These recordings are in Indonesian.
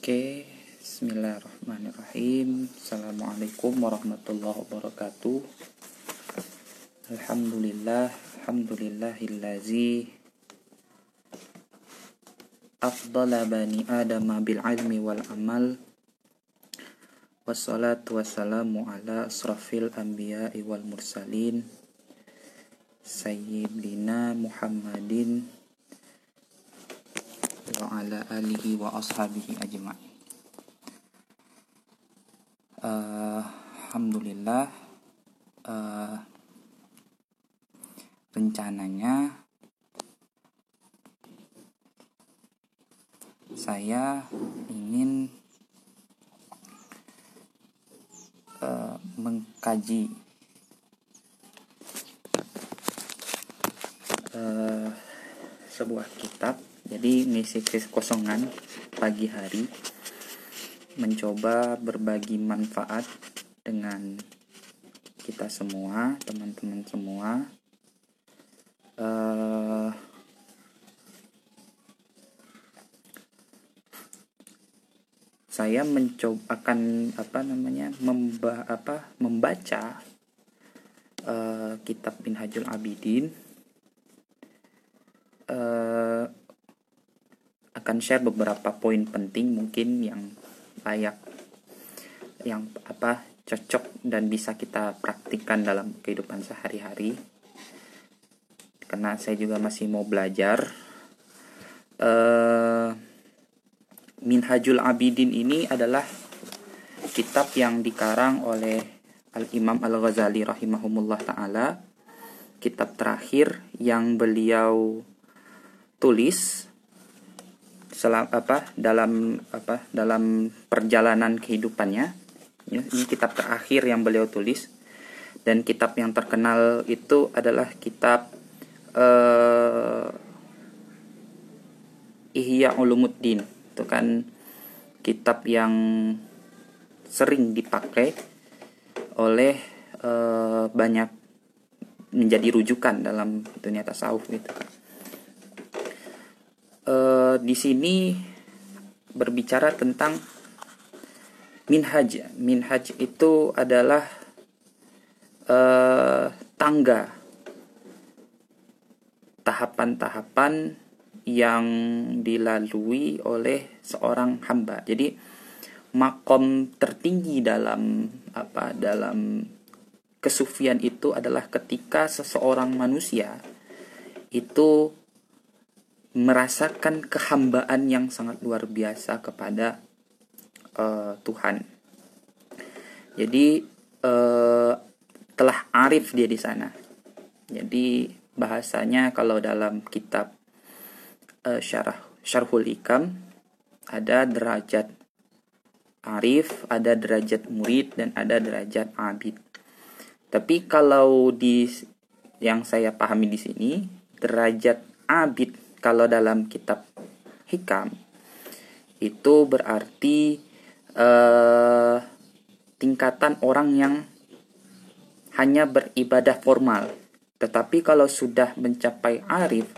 Oke, Bismillahirrahmanirrahim. Assalamualaikum warahmatullahi wabarakatuh. Alhamdulillah, alhamdulillahillazi afdala bani Adam bil ilmi wal amal. Wassalatu wassalamu ala asrafil anbiya'i wal mursalin. Sayyidina Muhammadin ala alihi wa ashabihi ajma'in. Uh, Alhamdulillah uh, rencananya saya ingin uh, mengkaji uh, sebuah kitab jadi misi kosongan pagi hari mencoba berbagi manfaat dengan kita semua teman-teman semua. Uh, saya mencoba akan apa namanya memba apa membaca uh, kitab Minhajul Abidin akan share beberapa poin penting mungkin yang layak yang apa cocok dan bisa kita praktikkan dalam kehidupan sehari-hari. Karena saya juga masih mau belajar. Uh, Minhajul Abidin ini adalah kitab yang dikarang oleh Al Imam Al Ghazali rahimahumullah taala. Kitab terakhir yang beliau tulis selam apa dalam apa dalam perjalanan kehidupannya. Ya, ini kitab terakhir yang beliau tulis. Dan kitab yang terkenal itu adalah kitab uh, Ihya Ulumuddin. Itu kan kitab yang sering dipakai oleh uh, banyak menjadi rujukan dalam dunia tasawuf gitu kan uh, di sini berbicara tentang minhaj. Minhaj itu adalah uh, tangga tahapan-tahapan yang dilalui oleh seorang hamba. Jadi makom tertinggi dalam apa dalam kesufian itu adalah ketika seseorang manusia itu merasakan kehambaan yang sangat luar biasa kepada uh, Tuhan. Jadi uh, telah arif dia di sana. Jadi bahasanya kalau dalam kitab uh, syarah syarhul ikam ada derajat arif, ada derajat murid dan ada derajat abid. Tapi kalau di yang saya pahami di sini derajat abid kalau dalam kitab hikam itu berarti uh, tingkatan orang yang hanya beribadah formal. Tetapi kalau sudah mencapai arif,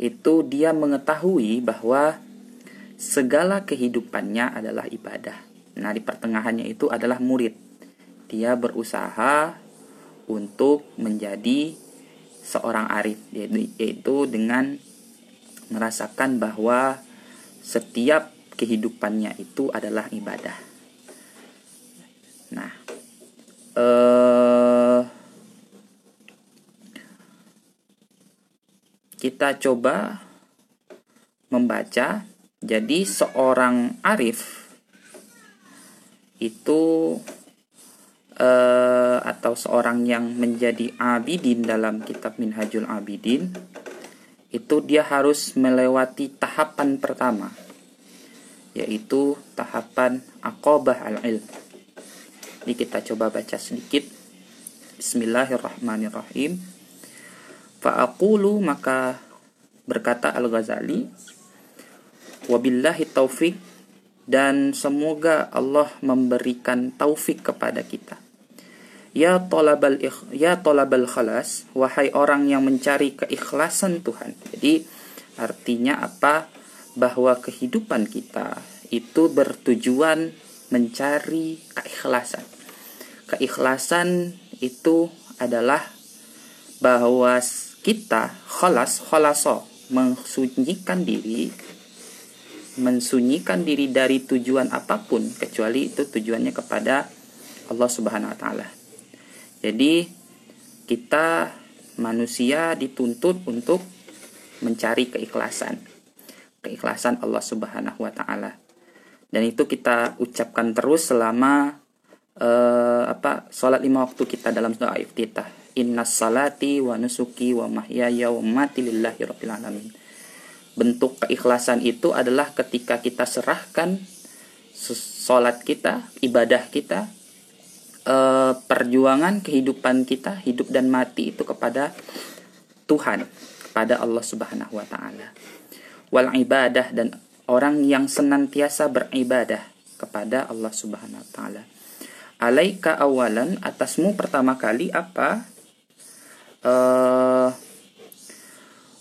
itu dia mengetahui bahwa segala kehidupannya adalah ibadah. Nah, di pertengahannya itu adalah murid. Dia berusaha untuk menjadi seorang arif, yaitu dengan merasakan bahwa setiap kehidupannya itu adalah ibadah. Nah, eh, kita coba membaca. Jadi seorang arif itu uh, atau seorang yang menjadi abidin dalam kitab Minhajul Abidin itu dia harus melewati tahapan pertama yaitu tahapan akobah al-ilm. Ini kita coba baca sedikit. Bismillahirrahmanirrahim. Fa'aqulu maka berkata Al-Ghazali wabillahi taufik dan semoga Allah memberikan taufik kepada kita Ya tolabal ya tolabal khalas, wahai orang yang mencari keikhlasan Tuhan. Jadi artinya apa? Bahwa kehidupan kita itu bertujuan mencari keikhlasan. Keikhlasan itu adalah bahwa kita kholas kholaso mensunyikan diri mensunyikan diri dari tujuan apa pun kecuali itu tujuannya kepada Allah Subhanahu wa taala. Jadi kita manusia dituntut untuk mencari keikhlasan. Keikhlasan Allah Subhanahu wa taala. Dan itu kita ucapkan terus selama uh, apa salat lima waktu kita dalam doa iftitah. Inna salati wa nusuki wa mahyaya wa mati lillahi rabbil alamin. Bentuk keikhlasan itu adalah ketika kita serahkan salat kita, ibadah kita, uh, perjuangan kehidupan kita, hidup dan mati itu kepada Tuhan, kepada Allah Subhanahu wa taala. Wal ibadah dan orang yang senantiasa beribadah kepada Allah Subhanahu wa taala. Alaika awalan atasmu pertama kali apa? Uh,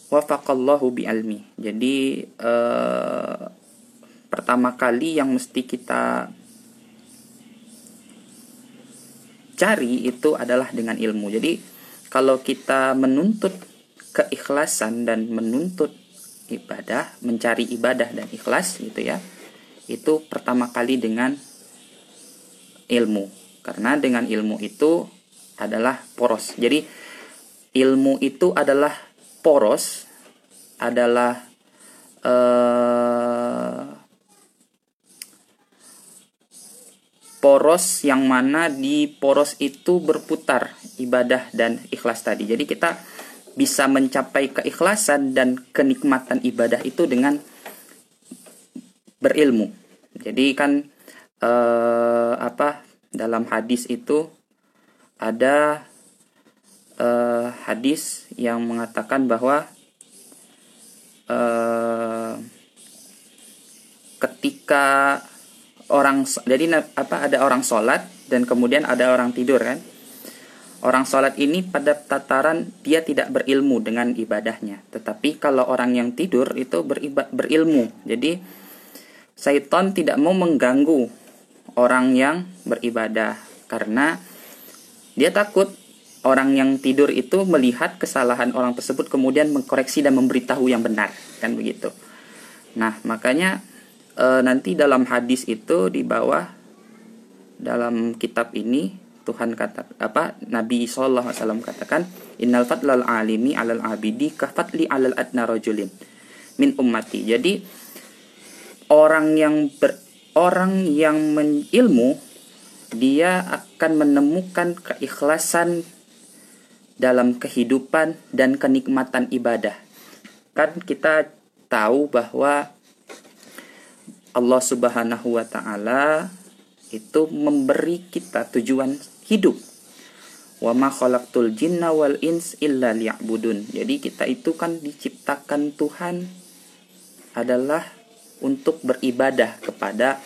wafaqallahu bi'almi. Jadi uh, pertama kali yang mesti kita cari itu adalah dengan ilmu. Jadi kalau kita menuntut keikhlasan dan menuntut ibadah, mencari ibadah dan ikhlas gitu ya. Itu pertama kali dengan ilmu. Karena dengan ilmu itu adalah poros. Jadi ilmu itu adalah poros adalah eh, poros yang mana di poros itu berputar ibadah dan ikhlas tadi. Jadi kita bisa mencapai keikhlasan dan kenikmatan ibadah itu dengan berilmu. Jadi kan eh, apa dalam hadis itu ada eh, hadis yang mengatakan bahwa eh, ketika orang jadi apa ada orang sholat dan kemudian ada orang tidur kan? Orang sholat ini pada tataran dia tidak berilmu dengan ibadahnya. Tetapi kalau orang yang tidur itu beriba, berilmu. Jadi syaitan tidak mau mengganggu orang yang beribadah karena dia takut orang yang tidur itu melihat kesalahan orang tersebut kemudian mengkoreksi dan memberitahu yang benar kan begitu. Nah makanya e, nanti dalam hadis itu di bawah dalam kitab ini Tuhan kata apa Nabi Sallallahu Alaihi Wasallam katakan innal fadlal alimi alal abidi kafatli alal adna rajulin min ummati. Jadi orang yang ber, orang yang menilmu dia akan menemukan keikhlasan dalam kehidupan dan kenikmatan ibadah. Kan kita tahu bahwa Allah Subhanahu wa taala itu memberi kita tujuan hidup. Wa ma khalaqtul jinna wal ins illa liya'budun. Jadi kita itu kan diciptakan Tuhan adalah untuk beribadah kepada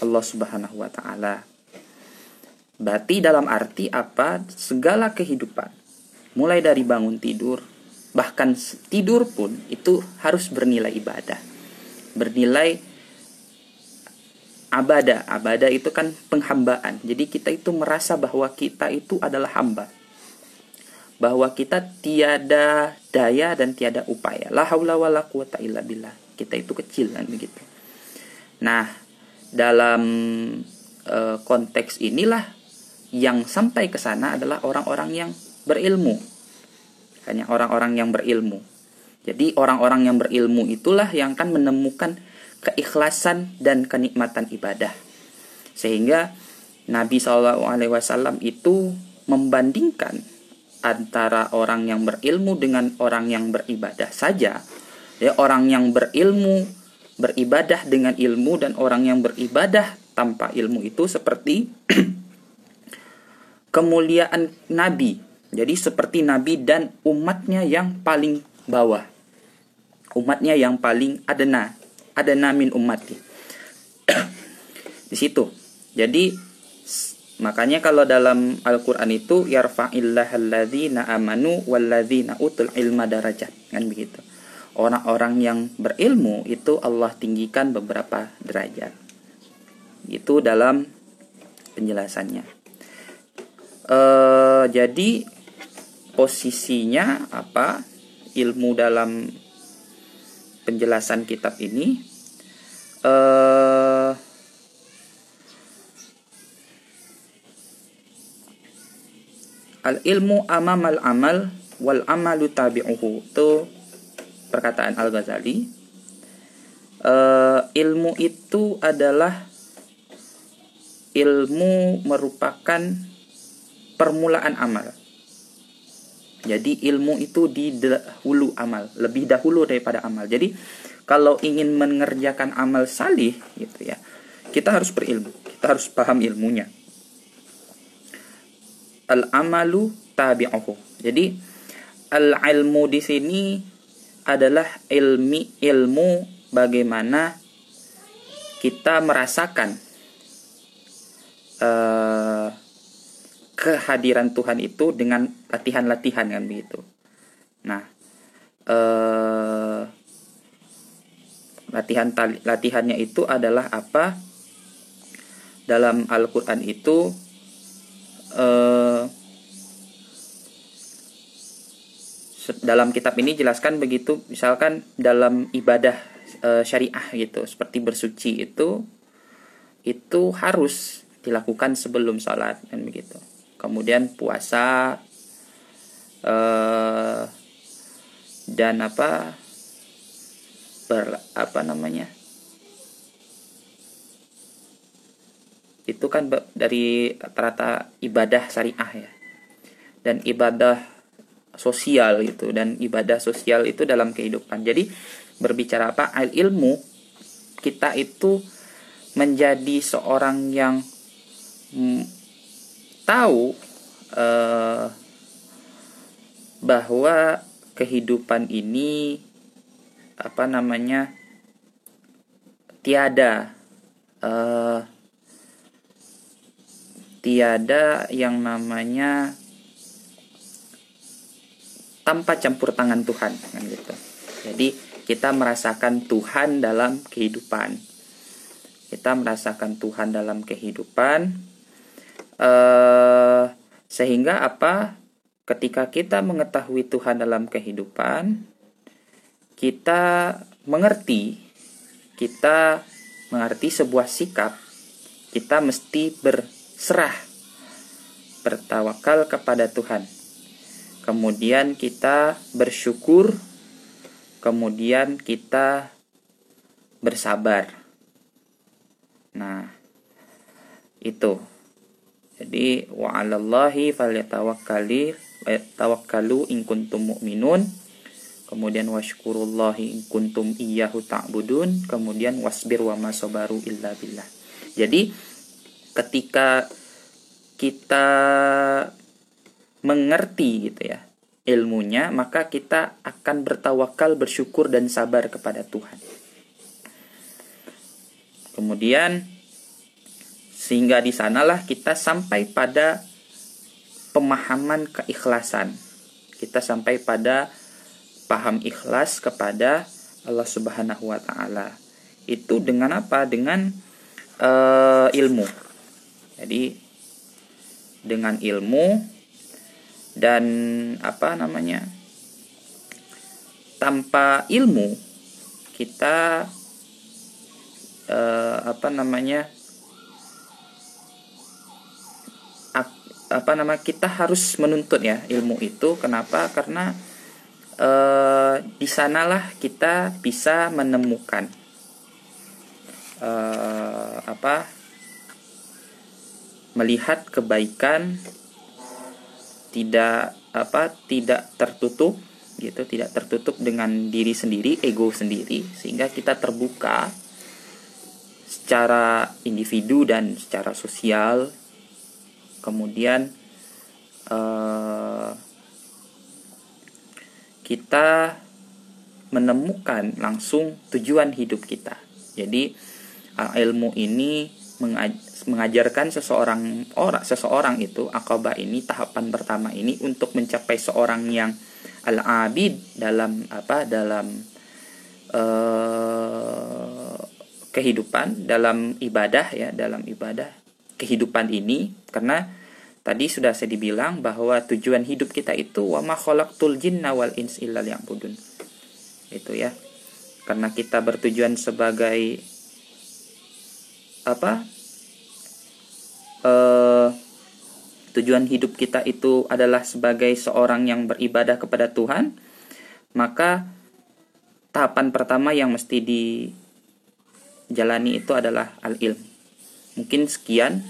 Allah Subhanahu wa taala. Berarti dalam arti apa? Segala kehidupan mulai dari bangun tidur bahkan tidur pun itu harus bernilai ibadah. Bernilai abada. Abada itu kan penghambaan. Jadi kita itu merasa bahwa kita itu adalah hamba. Bahwa kita tiada daya dan tiada upaya. La haula wala quwata illa billah. Kita itu kecil kan begitu. Nah, dalam e, konteks inilah yang sampai ke sana adalah orang-orang yang berilmu. Hanya orang-orang yang berilmu. Jadi orang-orang yang berilmu itulah yang akan menemukan keikhlasan dan kenikmatan ibadah. Sehingga Nabi SAW itu membandingkan antara orang yang berilmu dengan orang yang beribadah saja. Ya, orang yang berilmu beribadah dengan ilmu dan orang yang beribadah tanpa ilmu itu seperti kemuliaan Nabi. Jadi seperti Nabi dan umatnya yang paling bawah. Umatnya yang paling adena ada namin ummati. di situ. Jadi makanya kalau dalam Al-Qur'an itu yarfa'illahalladzina amanu walladzina utul ilma darajat kan begitu. Orang-orang yang berilmu itu Allah tinggikan beberapa derajat. itu dalam penjelasannya. Uh, jadi posisinya apa ilmu dalam penjelasan kitab ini uh, al ilmu amamal amal wal amalu tabi'uhu itu perkataan Al Ghazali uh, ilmu itu adalah ilmu merupakan permulaan amal jadi ilmu itu di dahulu amal, lebih dahulu daripada amal. Jadi kalau ingin mengerjakan amal salih gitu ya, kita harus berilmu, kita harus paham ilmunya. Al amalu tabi'uhu. Jadi al ilmu di sini adalah ilmi ilmu bagaimana kita merasakan uh, kehadiran Tuhan itu dengan latihan-latihan kan begitu. Nah, eh, latihan latihannya itu adalah apa? Dalam Al-Qur'an itu eh, dalam kitab ini jelaskan begitu misalkan dalam ibadah eh, syariah gitu seperti bersuci itu itu harus dilakukan sebelum sholat dan begitu kemudian puasa eh, dan apa ber apa namanya itu kan dari rata-rata ibadah syariah ya. Dan ibadah sosial gitu dan ibadah sosial itu dalam kehidupan. Jadi berbicara apa ilmu kita itu menjadi seorang yang tahu uh, bahwa kehidupan ini apa namanya tiada uh, tiada yang namanya tanpa campur tangan Tuhan kan gitu. Jadi kita merasakan Tuhan dalam kehidupan. Kita merasakan Tuhan dalam kehidupan Uh, sehingga apa? Ketika kita mengetahui Tuhan dalam kehidupan, kita mengerti, kita mengerti sebuah sikap, kita mesti berserah, bertawakal kepada Tuhan. Kemudian kita bersyukur, kemudian kita bersabar. Nah, itu. Jadi wa 'alallahi falyatawakkali tawakkalu in kuntum mu'minun. Kemudian washkurullahi in kuntum iyyahu ta'budun. Kemudian wasbir wa masabaru illa billah. Jadi ketika kita mengerti gitu ya ilmunya, maka kita akan bertawakal, bersyukur dan sabar kepada Tuhan. Kemudian sehingga di sanalah kita sampai pada pemahaman keikhlasan. Kita sampai pada paham ikhlas kepada Allah Subhanahu wa taala. Itu dengan apa? Dengan uh, ilmu. Jadi dengan ilmu dan apa namanya? Tanpa ilmu kita uh, apa namanya? Apa nama kita harus menuntut ya ilmu itu. Kenapa? Karena e, di sanalah kita bisa menemukan e, apa melihat kebaikan tidak apa tidak tertutup gitu. Tidak tertutup dengan diri sendiri ego sendiri. Sehingga kita terbuka secara individu dan secara sosial kemudian uh, kita menemukan langsung tujuan hidup kita. Jadi uh, ilmu ini mengajarkan seseorang orang seseorang itu akabah ini tahapan pertama ini untuk mencapai seorang yang al-abid dalam apa dalam uh, kehidupan dalam ibadah ya dalam ibadah kehidupan ini karena tadi sudah saya dibilang bahwa tujuan hidup kita itu wa ma khalaqtul jinna wal ins illa liya'budun itu ya karena kita bertujuan sebagai apa eh, tujuan hidup kita itu adalah sebagai seorang yang beribadah kepada Tuhan maka tahapan pertama yang mesti dijalani itu adalah al-ilm. Mungkin sekian.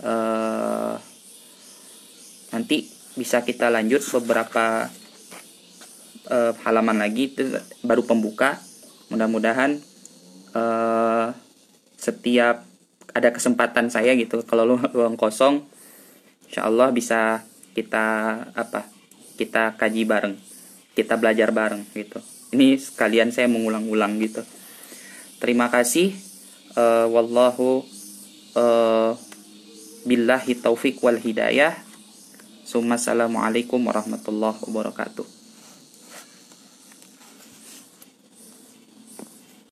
Uh, nanti bisa kita lanjut beberapa uh, halaman lagi itu baru pembuka. Mudah-mudahan uh, setiap ada kesempatan saya gitu kalau ruang kosong, insya Allah bisa kita apa kita kaji bareng, kita belajar bareng gitu ini sekalian saya mengulang-ulang gitu terima kasih uh, wallahu uh, billahi taufik wal hidayah. Assalamualaikum warahmatullahi wabarakatuh